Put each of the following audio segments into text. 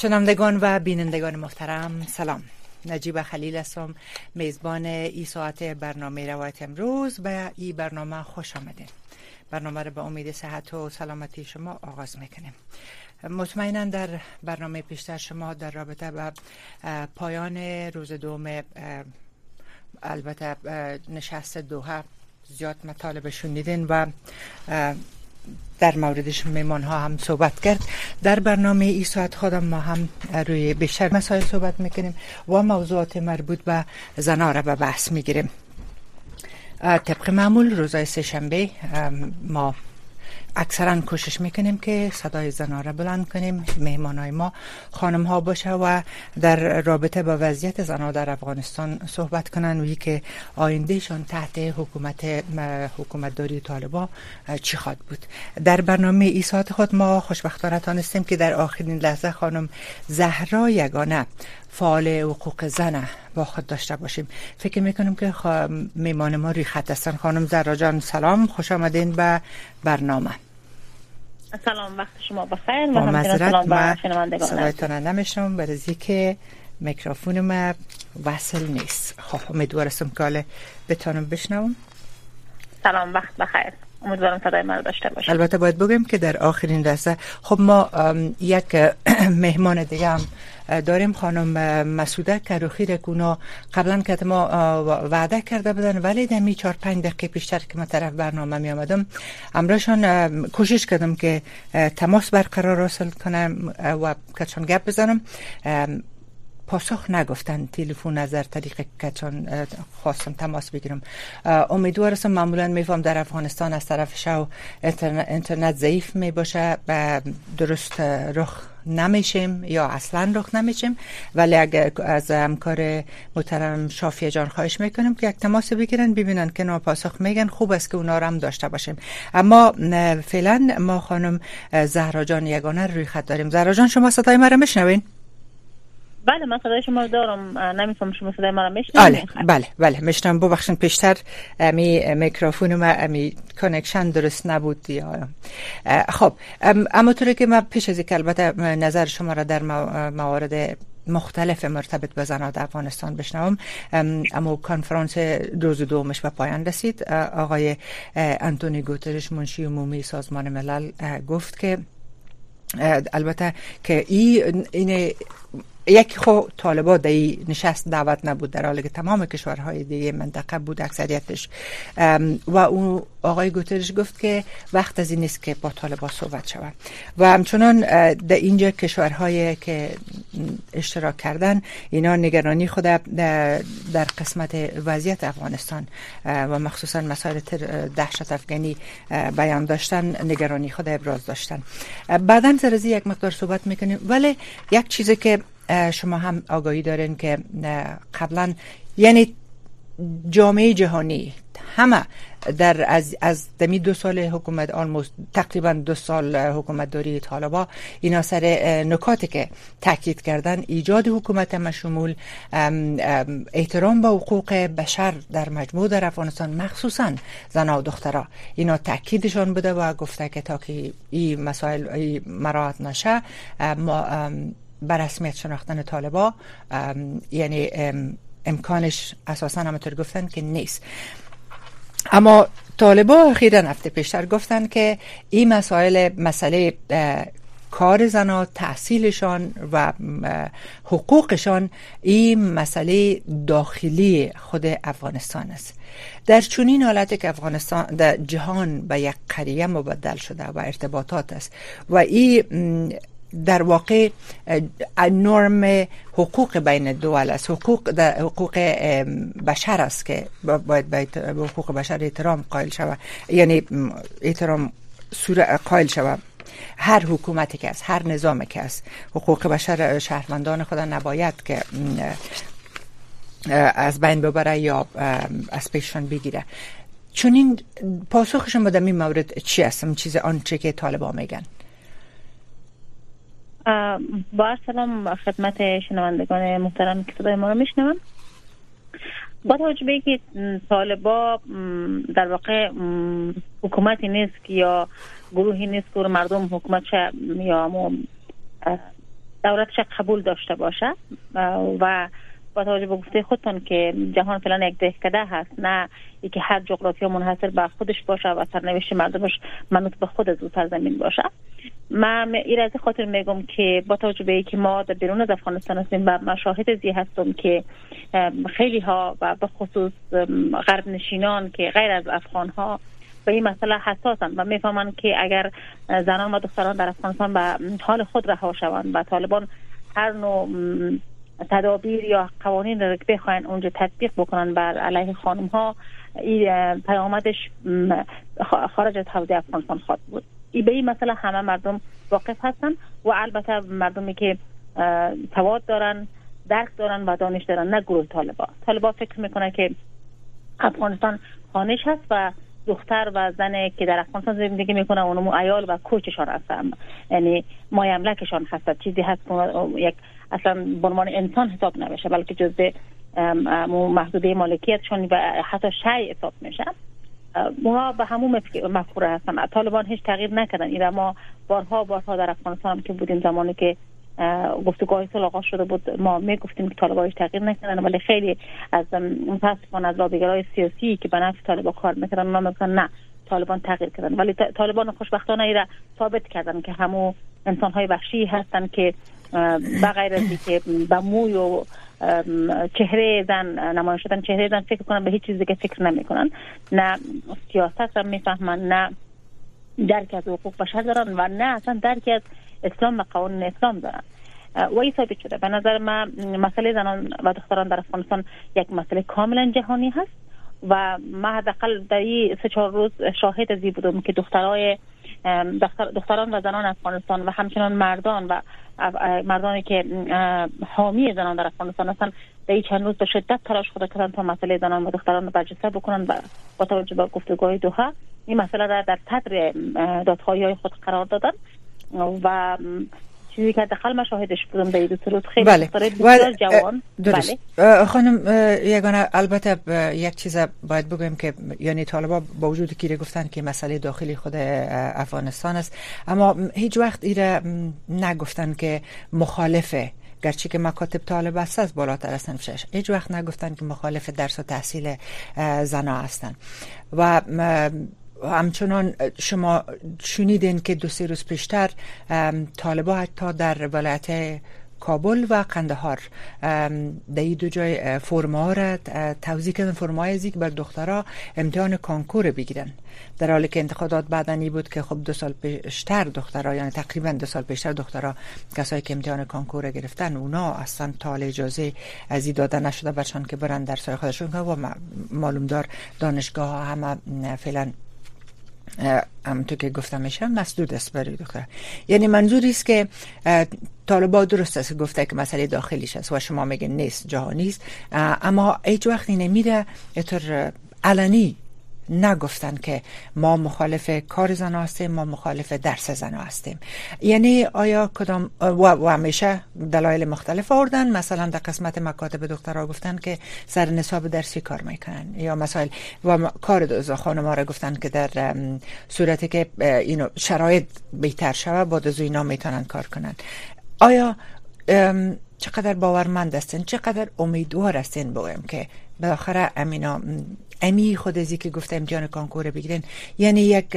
شنوندگان و بینندگان محترم سلام. نجیب خلیل هستم میزبان ای ساعت برنامه روایت امروز به این برنامه خوش آمدین. برنامه رو به امید صحت و سلامتی شما آغاز می‌کنیم. مطمئنا در برنامه پیشتر شما در رابطه به پایان روز دوم البته نشست دوها زیاد مطالب شنیدین و در موردش میمان ها هم صحبت کرد. در برنامه ای ساعت خودم ما هم روی بیشتر مسائل صحبت می‌کنیم و موضوعات مربوط به زنا را به بحث می‌گیریم. طبق معمول روزای سه شنبه ما اکثرا کوشش می‌کنیم که صدای زنا را بلند کنیم مهمانای ما خانم ها باشه و در رابطه با وضعیت زنا در افغانستان صحبت کنن. و که آیندهشان تحت حکومت حکومت داری طالبا چی خواد بود. در برنامه ایسات خود ما خوشبختانه تانستیم که در آخرین لحظه خانم زهرا یگانه فعال حقوق زن با خود داشته باشیم. فکر می‌کنم که میمان ما روی خط هستن. خانم زهرا جان سلام. خوش آمدین به برنامه. سلام. وقت شما بخیر. و همچنین سلام صدایتان نمیشنم برای که میکروفون ما وصل نیست. خب امیدوارم که حالا بتانم بشنوم. سلام. وقت بخیر. امیدوارم صدای من داشته باشه البته باید بگم که در آخرین لحظه خب ما یک مهمان دیگه هم داریم خانم مسوده کروخی رکونا قبلا که ما وعده کرده بودن ولی در می چار پنج دقیقه پیشتر که ما طرف برنامه می آمدم امراشان کوشش کردم که تماس برقرار حاصل کنم و کچان گپ بزنم. پاسخ نگفتن تلفن نظر طریق کچان خواستم تماس بگیرم. امیدوار هستم معمولا میفهم در افغانستان از طرف شو اینترنت ضعیف می باشه درست رخ نمیشیم یا اصلا رخ نمیشیم. ولی اگر از همکار محترم شافیه جان خواهش می‌کنیم که یک تماس بگیرن ببینن که پاسخ میگن خوب است که اونا رو هم داشته باشیم. اما فعلا ما خانم زهرا جان یگانه روی خط داریم. زهرا جان شما صدای ما رو میشنوین؟ بله من صدای شما دارم نمیفهم شما صدای من بله بله بله. میشنم ببخشید پیشتر می میکروفون ما می کانکشن درست نبود یا خب اما طوری که من پیش از اینکه البته نظر شما را در موارد مختلف مرتبط به زنان افغانستان بشنوم اما کنفرانس روز دومش به پایان رسید. آقای انتونی گوترش منشی عمومی سازمان ملل گفت که البته که این این یک خو طالبا در نشست دعوت نبود در حالی که تمام کشورهای دیگه منطقه بود اکثریتش. و اون آقای گوترش گفت که وقت از این نیست که با طالبا صحبت شود. و همچنان در اینجا کشورهای که اشتراک کردن اینا نگرانی خود در قسمت وضعیت افغانستان و مخصوصا مسائل دهشت افغانی بیان داشتن نگرانی خود ابراز داشتن. بعدا سرزی یک مقدار صحبت می‌کنیم. ولی یک چیزی که شما هم آگاهی دارین که قبلا یعنی جامعه جهانی همه در از از دمی دو سال حکومت آلموست تقریبا دو سال حکومت داری طالبا اینا سر نکاتی که تاکید کردن ایجاد حکومت مشمول احترام به حقوق بشر در مجموع در افغانستان مخصوصا زن و دخترها اینا تاکیدشان بوده و گفته که تا که این مسائل مراحت نشه ما بر رسمیت شناختن طالبا یعنی امکانش اساسا همطور گفتن که نیست. اما طالبا اخیرا هفته پیشتر گفتن که این مسائل مسئله کار زنها تحصیلشان و حقوقشان این مسئله داخلی خود افغانستان است. در چنین حالت که افغانستان در جهان به یک قریه مبدل شده و ارتباطات است و این در واقع نرم حقوق بین دول است. حقوق حقوق بشر است که باید به حقوق بشر احترام قائل شود. یعنی احترام قائل شود. هر حکومتی که است هر نظامی که است حقوق بشر شهروندان خدا نباید که از بین ببره یا از پیششان بگیره. چون این پاسخ شما در این مورد چی هستم چیز آنچه که طالبا میگن. با سلام خدمت شنوندگان محترم که صدای ما رو میشنوم. با توجه به که طالبا در واقع حکومتی نیست یا گروهی نیست که مردم حکومت یا دولتش قبول داشته باشه و با توجه به گفته خودتون که جهان فعلا یک دهکده هست نه که هر جغرافیا منحصر به خودش باشه و سرنوشت مردمش منوط به خود از او سرزمین باشه. من این از خاطر میگم که با توجه به که ما در بیرون از افغانستان هستیم و مشاهد زی هستم که خیلی ها و به خصوص غرب نشینان که غیر از افغان ها به این مسئله حساسن و می‌فهمن که اگر زنان و دختران در افغانستان به حال خود رها شوند و طالبان هر نوع تدابیر یا قوانین را بخواین اونجا تطبیق بکنن بر علیه خانم ها این پیامدش خارج از حوزه افغانستان خواهد بود. به این مسئله همه مردم واقف هستن و البته مردمی که سواد دارن درک دارن و دانش دارن نه گروه طالبا. طالبا فکر می‌کنه که افغانستان خانش هست و دختر و زن که در افغانستان زندگی می‌کنه اونمو ایال و کوچشان هستن. یعنی مایملکشان هست چیزی هست یک اصلا به انسان حساب نمیشه بلکه جزء محدوده مالکیتشون و حتی شیء حساب میشه. اونا به همون مفکوره هستن. طالبان هیچ تغییر نکردن. این ما بارها بارها در افغانستان که بودیم زمانی که گفتگاه صلح آغاز شده بود ما می گفتیم که طالبان هیچ تغییر نکردن. ولی خیلی از متاسفانه از لابیگرای سیاسی که به نفع طالبان کار می‌کردن اونا میگن نه طالبان تغییر کردن. ولی طالبان خوشبختانه ای را ثابت کردن که همو انسان های وحشی هستن که بغیر از که به موی و چهره زن نمایش شدن چهره زن فکر کنن به هیچ چیزی که فکر نمی‌کنن. نه سیاست را می‌فهمن نه درک از حقوق بشر دارن و نه اصلا درک از اسلام و قوانین اسلام دارن. و این ثابت شده. به نظر من مسئله زنان و دختران در افغانستان یک مسئله کاملا جهانی هست و ما حداقل در این سه چهار روز شاهد ازی بودم که دخترای دختران و زنان افغانستان و همچنان مردان و مردانی که حامی زنان در افغانستان هستند در این چند روز به شدت تلاش خود کردن تا مسئله زنان و دختران رو برجسته بکنن و با توجه به گفتگوهای دوها این مسئله را در صدر دادخواهی های خود قرار دادن و چیزی که دخل مشاهدش بودم در روز خیلی بله. بسیار جوان. درست. بله. خانم یگانه البته یک چیز باید بگویم که یعنی طالبا با وجود که گفتن که مسئله داخلی خود افغانستان است. اما هیچ وقت ایره نگفتن که مخالفه گرچه که مکاتب طالب است از بالاتر هستن. شش هیچ وقت نگفتن که مخالف درس و تحصیل زنا هستن. و همچنان شما شنیدین که دو سه روز پیشتر طالبا حتی در ولایت کابل و قندهار در دو جای فرما را توضیح کردن فرما ازی که بر دخترها امتحان کانکور بگیرن. در حالی که انتخابات بعدنی بود که خب دو سال پیشتر دخترها یعنی تقریبا دو سال پیشتر دخترها کسایی که امتحان کانکور گرفتن اونا اصلا تال اجازه از این داده نشده برشان که برن در سای خودشون و معلوم دار دانشگاه همه فعلا همونطور که گفتم میشه مسدود است برای دختر یعنی منظوری است که طالبا درست است گفته که مسئله داخلیش است و شما میگن نیست جهانی است. اما هیچ وقتی نمیره اطور علنی نگفتن که ما مخالف کار زن هستیم ما مخالف درس زن هستیم. یعنی آیا کدام و, همیشه دلایل مختلف آوردن. مثلا در قسمت مکاتب دخترها گفتن که سر نصاب درسی کار می‌کنن. یا مسائل و کار دوزا خانم را گفتن که در صورتی که اینو شرایط بهتر شوه با دوزو اینا می‌تونن کار کنن. آیا چقدر باورمند هستین؟ چقدر امیدوار هستین بگویم که بالاخره امینا امی خود ازی که گفته امتحان کانکور بگیرین یعنی یک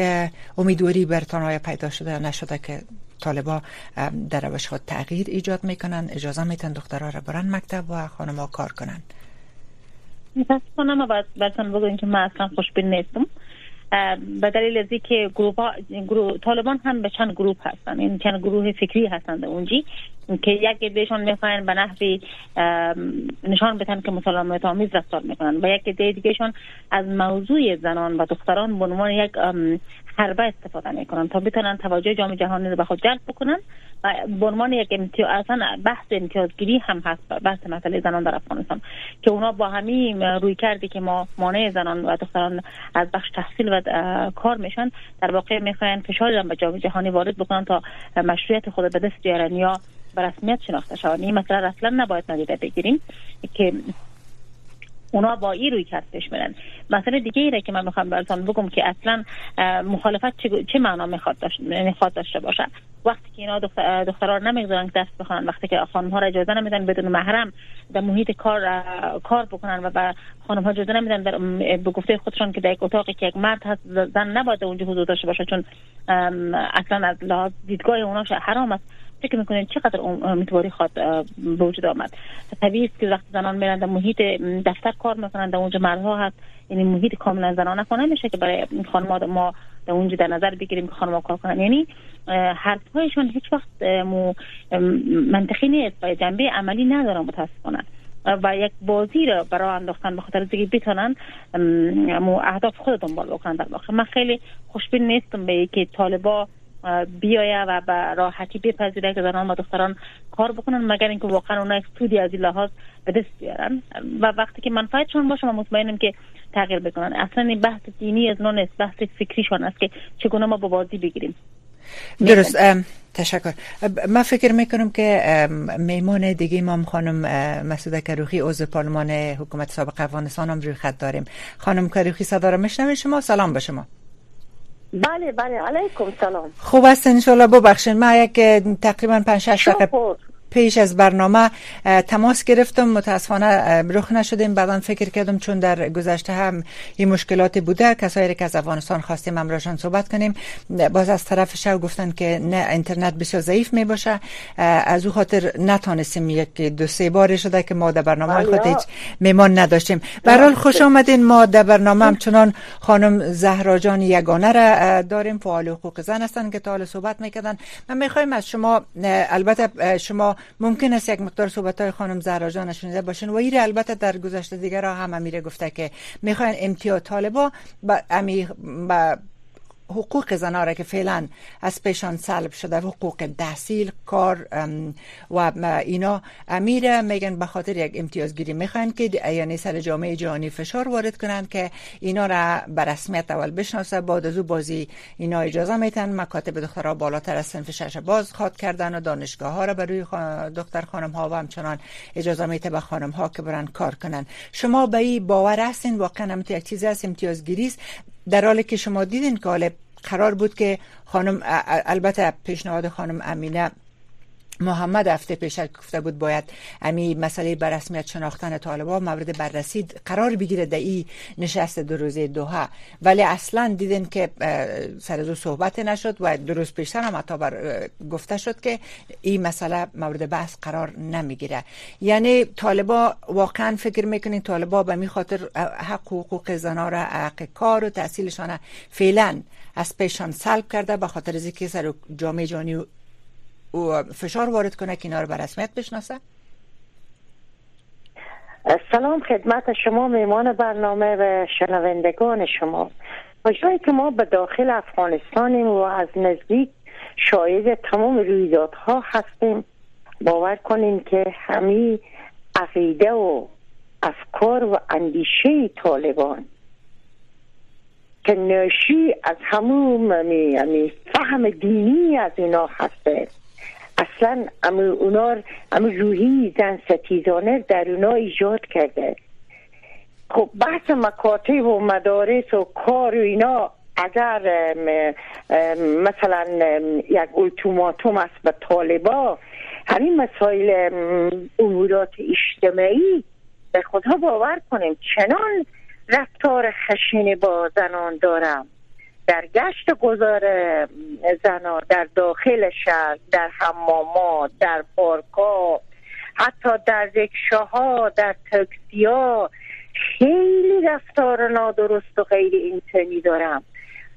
امیدواری بر های پیدا شده نشده که طالبا در روش خود تغییر ایجاد می‌کنن اجازه میتن دخترها را برن مکتب و خانما کار کنن. متاسفانه ما باید برسن بگویم که من اصلا خوشبین نیستم. به دلیل از که گروه, گروه طالبان هم به چند گروه هستن. این چند گروه فکری هستند اونجی که یک دیشان می‌خواین به نحوی نشان بدن که مسالمت آمیز رفتار می‌کنن. و یک دیگهشان از موضوع زنان و دختران به عنوان یک حربه استفاده می‌کنن تا بتونن توجه جامعه جهانی رو به خود جلب بکنن و به عنوان یک امتیاز اصلا بحث امتیازگیری هم هست بحث مسئله زنان در افغانستان که اونا با همین روی کردی که ما مانع زنان و دختران از بخش تحصیل و کار میشن در واقع می‌خواین فشار به جامعه جهانی وارد بکنن تا مشروعیت خود به دست بیارن یا به رسمیت شناخته شوند. این مسئله اصلا نباید ندیده بگیریم که اونا با این روی کرد پیش میرن. مثلا دیگه ایره که من می‌خوام براتون بگم که اصلا مخالفت چه, چه معنا می‌خواد داشته, داشته باشه. وقتی که اینا دختر دخترها نمی‌گذارن دست بخونن وقتی که خانم ها را اجازه نمیدن بدون محرم در محیط کار کار بکنن و به خانم ها اجازه نمیدن در به گفته خودشان که در یک اتاقی که یک مرد هست زن نباید اونجا حضور داشته باشه چون اصلا از لحاظ دیدگاه اونا حرام است. فکر می‌کنین چقدر امیدواری خواد به وجود آمد؟ طبیعی است که وقتی زنان میرن در محیط دفتر کار می‌کنن در اونجا مردها هست یعنی محیط کاملا زنانه خونه میشه که برای خانم ما در اونجا در نظر بگیریم که خانم کار کنن. یعنی حرفهایشان هیچ وقت منطقی نیست و جنبه عملی ندارن متاسفانه. و یک بازی را برای انداختن به خاطر دیگه بتونن اهداف خود دنبال بکنن در واقع. من خیلی خوشبین نیستم به که طالبا بیایه و به راحتی بپذیره که زنان و دختران کار بکنن مگر اینکه واقعا اونا سودی از این لحاظ به دست بیارن. و وقتی که منفعتشان باشه من مطمئنم که تغییر بکنن. اصلا این بحث دینی از نون است بحث فکریشان است که چگونه ما با بازی بگیریم. درست. تشکر. من فکر می‌کنم که میمون دیگه امام خانم مسعود کروخی عضو پارلمان حکومت سابق افغانستان هم روی خط داریم. خانم کروخی صدا را میشنوید شما؟ سلام به شما. بله بله علیکم سلام. خوب است انشالله ببخشید ما یک تقریبا 5 6 دقیقه پیش از برنامه تماس گرفتم. متاسفانه رخ نشدیم. بعدا فکر کردم چون در گذشته هم این مشکلات بوده کسایی که از افغانستان خواستیم امراشان صحبت کنیم. باز از طرف شو گفتن که نه اینترنت بسیار ضعیف می باشه. از او خاطر نتانستیم یک دو سه بار شده که ما در برنامه خود هیچ میمان نداشتیم. برحال خوش آمدین. ما در برنامه همچنان خانم زهرا جان یگانه را داریم. فعال حقوق زن هستن که تا حال صحبت می‌کردن. من می‌خوایم از شما البته شما ممکن است یک مقدار صحبت های خانم زهرا جان شنیده باشین و ایره البته در گذشته دیگر هم امیره گفته که می‌خواین امتیاز طالبا با امی با حقوق زنها را که فعلا از پیشان سلب شده حقوق تحصیل کار و اینا امیر میگن به خاطر یک امتیازگیری می‌خوان که یعنی سر جامعه جهانی فشار وارد کنند که اینا را به رسمیت اول بشناسه بعد از او بازی اینا اجازه میتن. مکاتب دخترها بالاتر از سنف شش باز خواد کردن و دانشگاه ها را برای دختر خانم ها و همچنان اجازه میته به خانم ها که برن کار کنن. شما به این باور هستین؟ واقعا هم یک چیزی از امتیازگیری است. در حالی که شما دیدین که قرار بود که خانم البته پیشنهاد خانم امینه محمد هفته پیش گفته بود باید امی مسئله بر رسمیت شناختن طالبان مورد بررسی قرار بگیره در این نشست دو روزه دوها ولی اصلا دیدن که سر دو صحبت نشد و دو روز پیشتر هم حتی گفته شد که این مسئله مورد بحث قرار نمی‌گیره. یعنی طالبا واقعا فکر می‌کنین طالبا به می خاطر حق و حقوق زنا را حق کار و تحصیلشان فعلا از پیشان سلب کرده به خاطر از اینکه سر جامعه جانی و فشار وارد کنه که اینا رو به رسمیت بشناسه. سلام خدمت شما میمان برنامه و شنوندگان شما. جایی که ما به داخل افغانستانیم و از نزدیک شاید تمام رویدادها هستیم باور کنیم که همی عقیده و افکار و اندیشه طالبان که ناشی از همون فهم دینی از اینا هسته. اصلا امو اونا امو روحی زن ستیزانه در اونا ایجاد کرده. خب بحث مکاتب و مدارس و کار و اینا اگر مثلا یک التوماتوم است به طالبا همین مسائل امورات اجتماعی به خودها باور کنیم. چنان رفتار خشین با زنان دارم. در گشت گذار زنا در داخل شهر در حمامات در پارکا حتی در رکشاها در ها خیلی رفتار نادرست و غیر اینترنی دارم.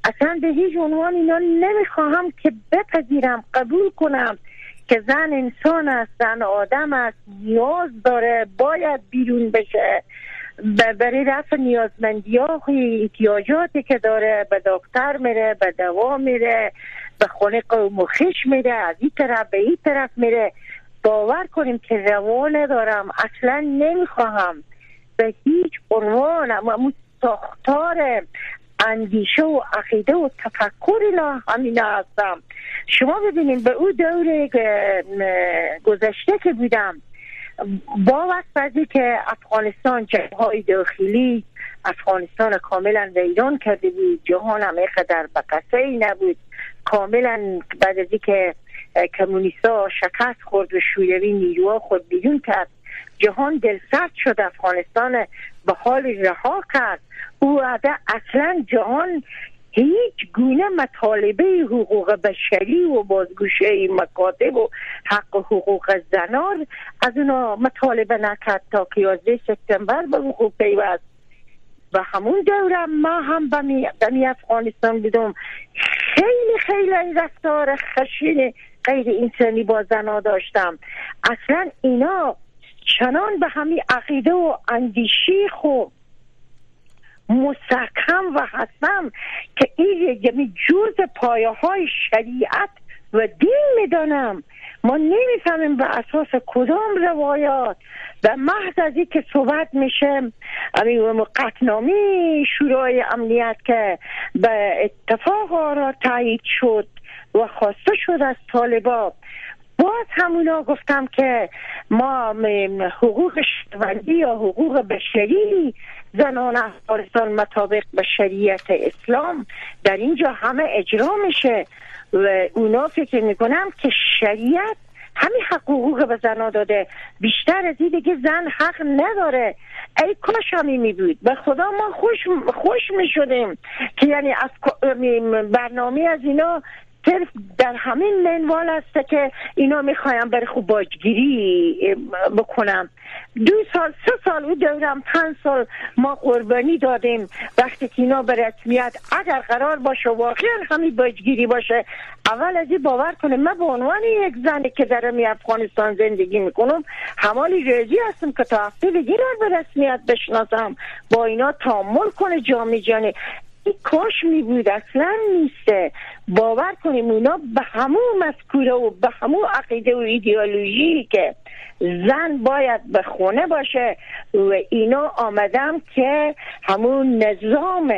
اصلا به هیچ عنوان اینا نمی‌خواهم که بپذیرم قبول کنم که زن انسان است زن آدم است نیاز داره باید بیرون بشه. برای رفع نیازمندی ها احتیاجاتی که داره به دکتر میره به دوا میره به خونه قوم و خش میره از این طرف به این طرف میره. باور کنیم که روان دارم. اصلا نمی‌خواهم. به هیچ عنوان اما ساختار اندیشه و عقیده و تفکر اینا همینه هستم. شما ببینید به او دور گذشته که بودم با وقت که افغانستان های داخلی افغانستان کاملا ویران کرده بود. جهان هم در بقصه ای نبود. کاملا بعد از که کمونیستا شکست خورد و شوروی نیروها خود بیرون کرد. جهان دلسرد شد. افغانستان به حال رها کرد. او اصلا جهان هیچ گونه مطالبه حقوق بشری و بازگوشه مکاتب و حق حقوق زنان از اونا مطالبه نکرد تا که 11 سپتامبر به حقوق پیوست. و همون دورم ما هم به افغانستان بودم. خیلی خیلی رفتار خشین غیر انسانی با زنا داشتم. اصلا اینا چنان به همین عقیده و اندیشی خوب مستحکم و هستم که این یعنی جز پایه های شریعت و دین می‌دانم. ما نمی‌فهمیم به اساس کدام روایات و محض از که صحبت میشه قطنامی شورای امنیت که به اتفاق را تایید شد و خواسته شد از طالبا باز همونا گفتم که ما حقوق شهروندی یا حقوق بشری زنان افغانستان مطابق به شریعت اسلام در اینجا همه اجرا میشه و اونا فکر می‌کنم که شریعت همین حقوق به زنا داده. بیشتر از این دیگه زن حق نداره. ای کاش همی می بود به خدا ما خوش خوش می شدیم که یعنی از برنامه از اینا صرف در همین منوال است که اینا می‌خوایم بر خوب باجگیری بکنم. دو سال سه سال او دورم پنج سال ما قربانی دادیم. وقتی که اینا به رسمیت اگر قرار باشه واقعا همین باجگیری باشه اول از این باور کنه من به عنوان یک زنی که در می افغانستان زندگی می‌کنم همالی رازی هستم که تا هفته دیگه را به رسمیت بشناسم. با اینا تعامل کنه جامعه جانی کاش می بود اصلا نیسته. باور کنیم اونا به همون مذکوره و به همون عقیده و ایدئولوژی که زن باید به خونه باشه و اینا آمدم که همون نظام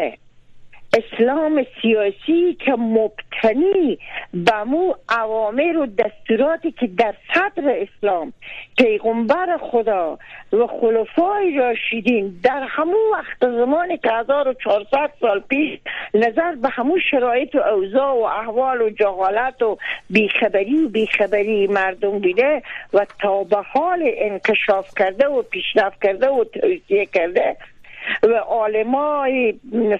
اسلام سیاسی که مبتنی به مو عوامر و دستوراتی که در صدر اسلام پیغمبر خدا و خلفای راشدین در همون وقت زمانی که 1400 سال پیش نظر به همون شرایط و اوضاع و احوال و جهالت و بیخبری و بیخبری مردم بیده و تا به حال انکشاف کرده و پیشرفت کرده و توصیه کرده و عالمای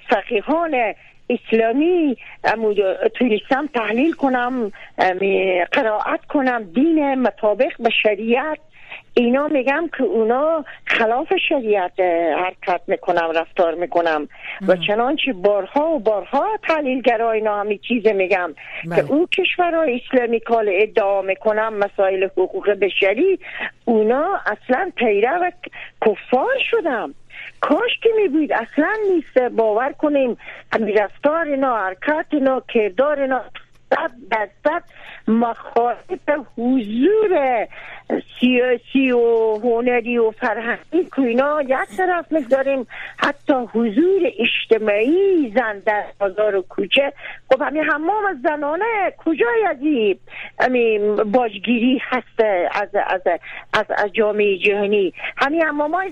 فقیهان اسلامی تونستم تحلیل کنم قرائت کنم دین مطابق به شریعت. اینا میگم که اونا خلاف شریعت حرکت می‌کنم رفتار می‌کنم. و چنانچه بارها و بارها تحلیلگرا اینا همی چیز میگم که بله. اون کشورهای اسلامی کال ادعا می‌کنم مسائل حقوق بشری اونا اصلا پیره و کفار شدم کاش که می بود اصلا نیست. باور کنیم رفتار اینا حرکت اینا کردار اینا. صد درصد مخالف حضور سیاسی و هنری و فرهنگی که اینا یک طرف می‌گذاریم حتی حضور اجتماعی زن در بازار و کوچه. خب همین حمام از زنانه کجای از این باجگیری هست از, از, از, از جامعه جهانی. همین حمام های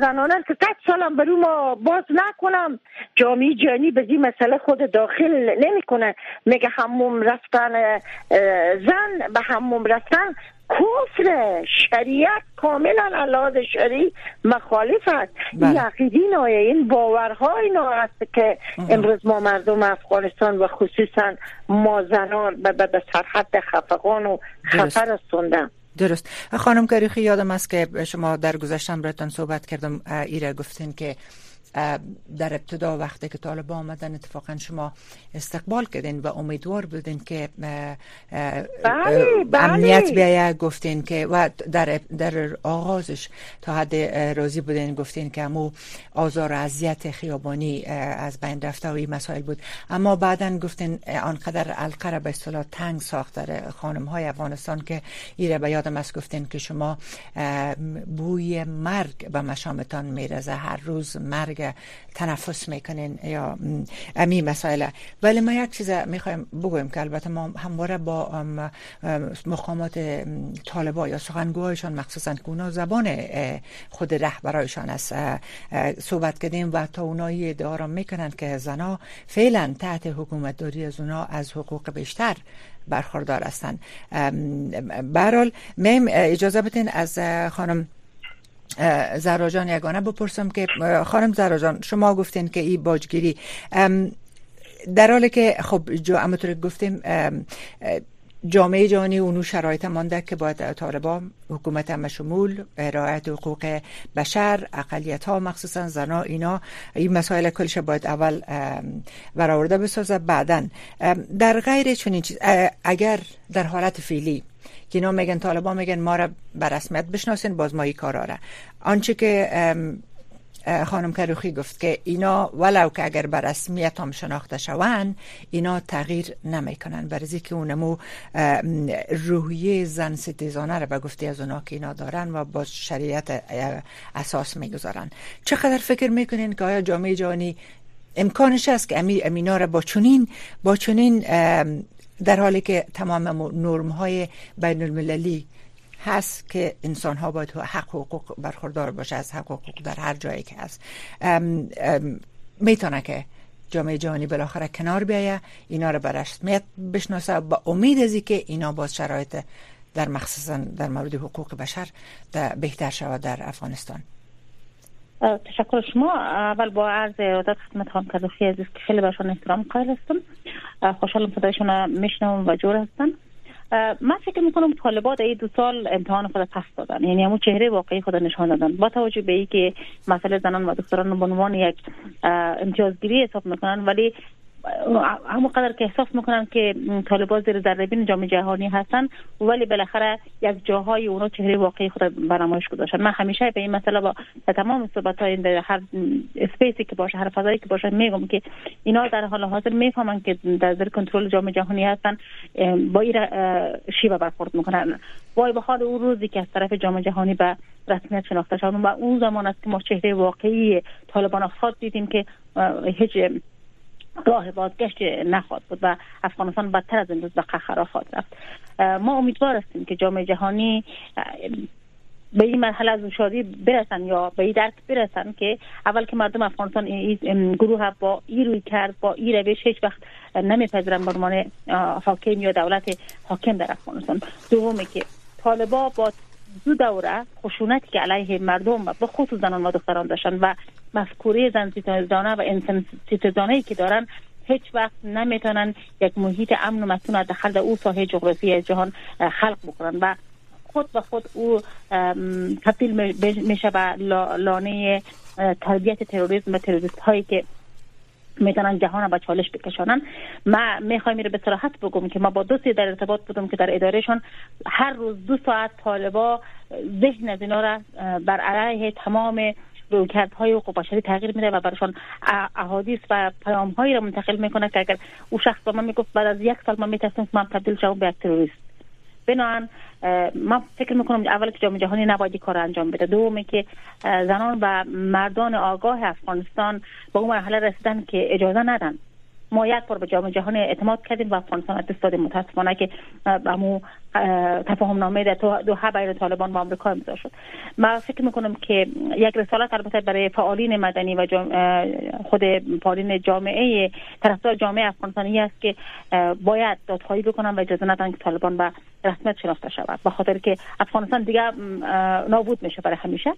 زنانه که صد سالم برو ما باز نکنم. جامعه جهانی به این مسئله خود داخل نمی‌کنه. میگه رفتن زن به هموم رفتن کفر شریعت کاملا علاوه شریع مخالف است. بله. این عقیدی نایه این باورهای هست که امروز ما مردم افغانستان و خصوصا ما زنان به, سرحد خفقان و خطر رسوندن. درست. خانم گریخی یادم است که شما در گذشتم براتون صحبت کردم ایره گفتین که در ابتدا وقتی که طالب آمدن اتفاقا شما استقبال کردین و امیدوار بودین که بله، بله. امنیت بیایه. گفتین که و در, در آغازش تا حد راضی بودین گفتین که همو آزار و اذیت خیابانی از بین رفته و این مسائل بود. اما بعدا گفتین آنقدر القره به اصطلاح تنگ ساخت در خانم های افغانستان که ایره به یادم است گفتین که شما بوی مرگ به مشامتان میرزه هر روز مرگ تنفس می‌کنین یا امی مسائل. ولی ما یک چیز می‌خوایم بگویم که البته ما همواره با مقامات طالبا یا سخنگوهایشان مخصوصا که اونا زبان خود رهبرایشان است صحبت کردیم و تا اونایی ادعا می‌کنن که زنا فعلا تحت حکومت داری از اونا از حقوق بیشتر برخوردار هستند. برحال میم اجازه بدین از خانم زراجان یگانه بپرسم که خانم زراجان شما گفتین که این باجگیری. در حالی که خب جو امطور گفتیم جامعه جهانی اونو شرایط مانده که باید طالبا حکومت مشمول رعایت حقوق بشر اقلیت ها مخصوصا زنا اینا این مسائل کلش باید اول برآورده بسازه. بعدا در غیر چنین چیز اگر در حالت فعلی که اینا میگن طالبان میگن ما را به رسمیت بشناسین باز ما کار آره آنچه که خانم کروخی گفت که اینا ولو که اگر به رسمیت هم شناخته شوند اینا تغییر نمی‌کنن برزی که اونمو روحیه زن ستیزانه را به گفتی از اونا که اینا دارن و با شریعت اساس می‌گذارن. چقدر فکر می‌کنین که آیا جامعه جهانی امکانش است که امی امینا را با چنین با چنین در حالی که تمام نرم های بین المللی هست که انسان ها باید حق حقوق برخوردار باشه از حق حقوق در هر جایی که هست. می‌تونه که جامعه جهانی بالاخره کنار بیایه اینا رو به رسمیت بشناسه با امید ازی که اینا باز شرایط در مخصوصا در مورد حقوق بشر بهتر شود در افغانستان. تشکر شما. اول با عرض ارادت خدمت خانم کذافی عزیز که خیلی برشان احترام قائل هستم. خوشحالم صدایشون میشنوم و جور هستن من فکر می‌کنم طالبات این دو سال امتحان خود پس دادن. یعنی همون چهره واقعی خود نشان دادن. با توجه به اینکه مسئله زنان و دختران به عنوان یک امتیازگیری حساب می‌کنن ولی همون قدر که احساس می‌کنن که طالبان زیر ذره جامعه جهانی هستن ولی بالاخره یک جاهای اونا چهره واقعی خود برنامه‌اش گذاشتن. من همیشه به این مسئله با تمام صحبت های هر اسپیسی که باشه هر فضایی که باشه میگم که اینا در حال حاضر می‌فهمن که در زیر کنترل جامعه جهانی هستن با این شیوه برخورد می‌کنن. وای بخواد اون روزی که از طرف جامعه جهانی به رسمیت شناخته شدن و اون زمان است که ما چهره واقعی طالبان خود دیدیم که هیچ راه بازگشت نخواهد بود و افغانستان بدتر از امروز به قهر خواهد رفت. ما امیدوار هستیم که جامعه جهانی به این مرحله از شادی برسن یا به این درک برسن که اول که مردم افغانستان این گروه با ای روی کرد با ای روش هیچ وقت نمیپذیرن عنوان حاکم یا دولت حاکم در افغانستان. دومی که طالبا با دو دوره خشونتی که علیه مردم و به خصوص زنان و دختران داشتن و مفکوره زن ستیزانه و انسان ستیزانه که دارن هیچ وقت نمی‌تونن یک محیط امن و مسئول داخل در او ساحه جغرافی جهان خلق بکنن و خود به خود او تبدیل میشه به لانه تربیت تروریسم و تروریست هایی که می‌تونن جهان با چالش بکشانن. ما می‌خوایم میره به صراحت بگم که ما با دوستی در ارتباط بودم که در ادارهشان هر روز دو ساعت طالبا ذهن از اینا را بر علیه تمام رویکردهای حقوق بشری تغییر میده و برشان احادیث و پیام هایی را منتقل می‌کنه که اگر او شخص با من می‌گفت بعد از یک سال من می‌تونستم که من تبدیل شوم به یک تروریست. بنابراین من فکر می‌کنم اول که جامعه جهانی نباید کار انجام بده. دومی که زنان و مردان آگاه افغانستان به اون مرحله رسیدن که اجازه ندن. ما یک بار به جامعه جهانی اعتماد کردیم و افغانستان دست متاسفانه که امو تفاهم نامه در دو بین طالبان و آمریکا امضا شد. ما فکر می‌کنم که یک رسالت البته برای فعالین مدنی و خود فعالین جامعه طرفدار جامعه افغانستانی است که باید دادخواهی بکنن و اجازه ندن که طالبان به رسمیت شناخته شود. به خاطر که افغانستان دیگه نابود میشه برای همیشه.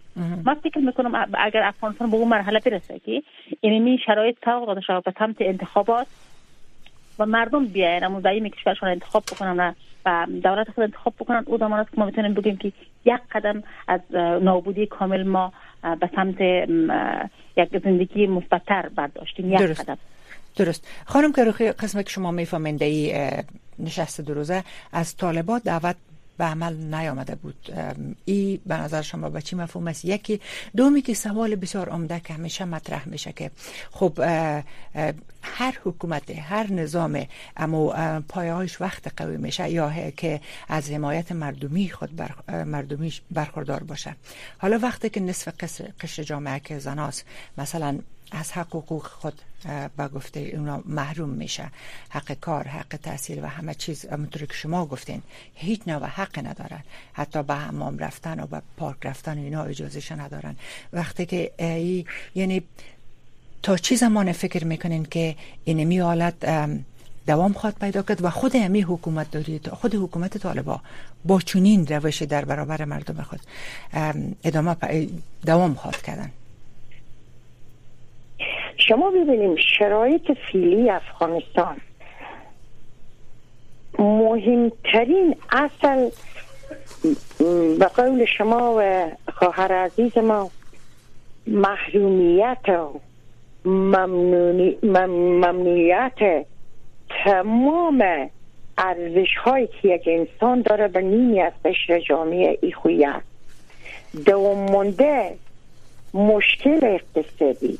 ما فکر می‌کنم اگر افغانستان به اون مرحله برسه که این شرایط سوق داده شود به سمت انتخابات و مردم بیاین اما زعیم کشورشون انتخاب بکنن دولت خود انتخاب بکنن. او زمان است که ما می‌تونیم بگیم که یک قدم از نابودی کامل ما به سمت یک زندگی مثبتتر برداشتیم. یک درست. قدم. درست. خانم کروخی قسم که شما میفهمنده ای نشست دو روزه از طالبات دعوت به عمل نیامده بود. ای به نظر شما به چی مفهوم است؟ یکی دومی که سوال بسیار عمده که همیشه مطرح میشه که خب هر حکومت هر نظام اما پایهایش وقت قوی میشه یا که از حمایت مردمی خود بر مردمیش برخوردار باشه. حالا وقتی که نصف قشر جامعه که زناست مثلا از حق حقوق خود با گفته اونا محروم میشه. حق کار حق تحصیل و همه چیز همونطور که شما گفتین هیچ نوع حق ندارن حتی به حمام رفتن و به پارک رفتن اینا اجازهش ندارن. وقتی که ای یعنی تا چی زمان فکر می‌کنین که اینمی حالت دوام خواهد پیدا کرد و خود امی حکومت دارید خود حکومت طالبا با چنین روش در برابر مردم خود ادامه دوام خواهد کردن؟ شما ببینیم شرایط فیلی افغانستان مهمترین اصل به قول شما و خواهر عزیز ما محرومیت و ممنوعیت تمام ارزش هایی که یک انسان داره به نیمی از قشر جامعه ای خویه دوام مونده مشکل اقتصادی.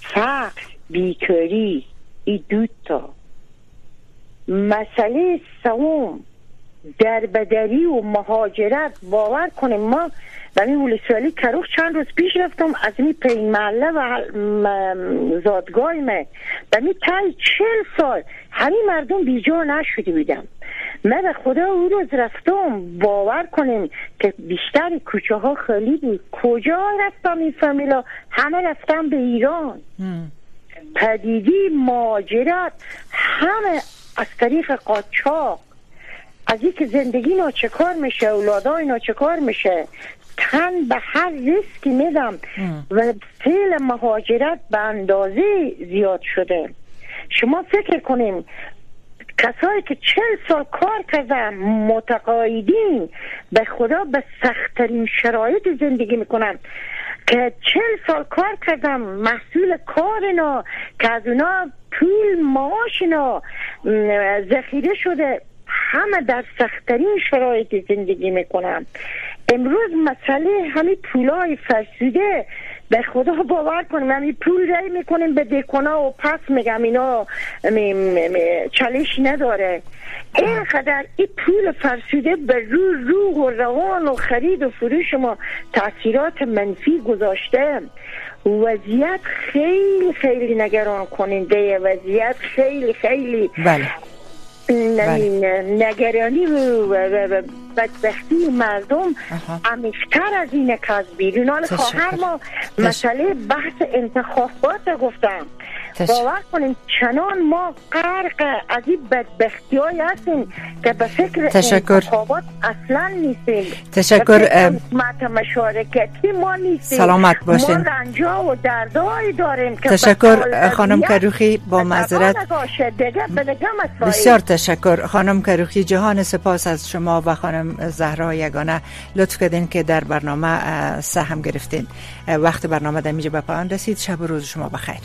فقر بیکاری ای دوتا مسئله سوم دربدری و مهاجرت باور کنیم ما در این ولسوالی کروخ چند روز پیش رفتم از این پین محله و زادگاه ما در این تای چل سال همین مردم بیجا نشده بودم. من به خدا او روز رفتم باور کنیم که بیشتر کوچه ها خالی بود. کجا رفتم این فامیلا؟ همه رفتم به ایران. پدیدی ماجرت همه از طریق قاچاق. از که زندگی ناچکار میشه اولادای ناچکار میشه تن به هر ریسکی میدم و فعل مهاجرت به اندازه زیاد شده. شما فکر کنیم کسایی که چل سال کار کردن متقاعدین به خدا به سختترین شرایط زندگی می‌کنن. که چل سال کار کردم محصول کار اینا که از اونا پول معاش اینا ذخیره شده. همه در سختترین شرایط زندگی می‌کنن. امروز مسئله همین پولای فرسوده. به خدا باور کنیم همین پول رای می‌کنیم به دکونا و پس میگم اینا چالش نداره. اینقدر این پول فرسوده به رو روح و روان و خرید و فروش ما تاثیرات منفی گذاشته. وضعیت خیلی خیلی نگران کننده. وضعیت خیلی خیلی بله. نگرانی و بدبختی مردم عمیقتر از این که از بیرون حال خواهر ما مسئله بحث انتخابات گفتم. باور کنیم چنان ما غرق از این بدبختی های هستیم که به فکر تشکر. انتخابات اصلا نیستیم. تشکر مشارکتی ما نیستیم. سلامت باشین. ما رنجا و دردایی داریم که تشکر خانم کروخی با معذرت. بسیار تشکر. خانم کروخی جهان سپاس از شما و خانم زهرا یگانه. لطف کردین که در برنامه سهم گرفتین. وقت برنامه در میجه به پایان رسید. شب و روز شما بخیر.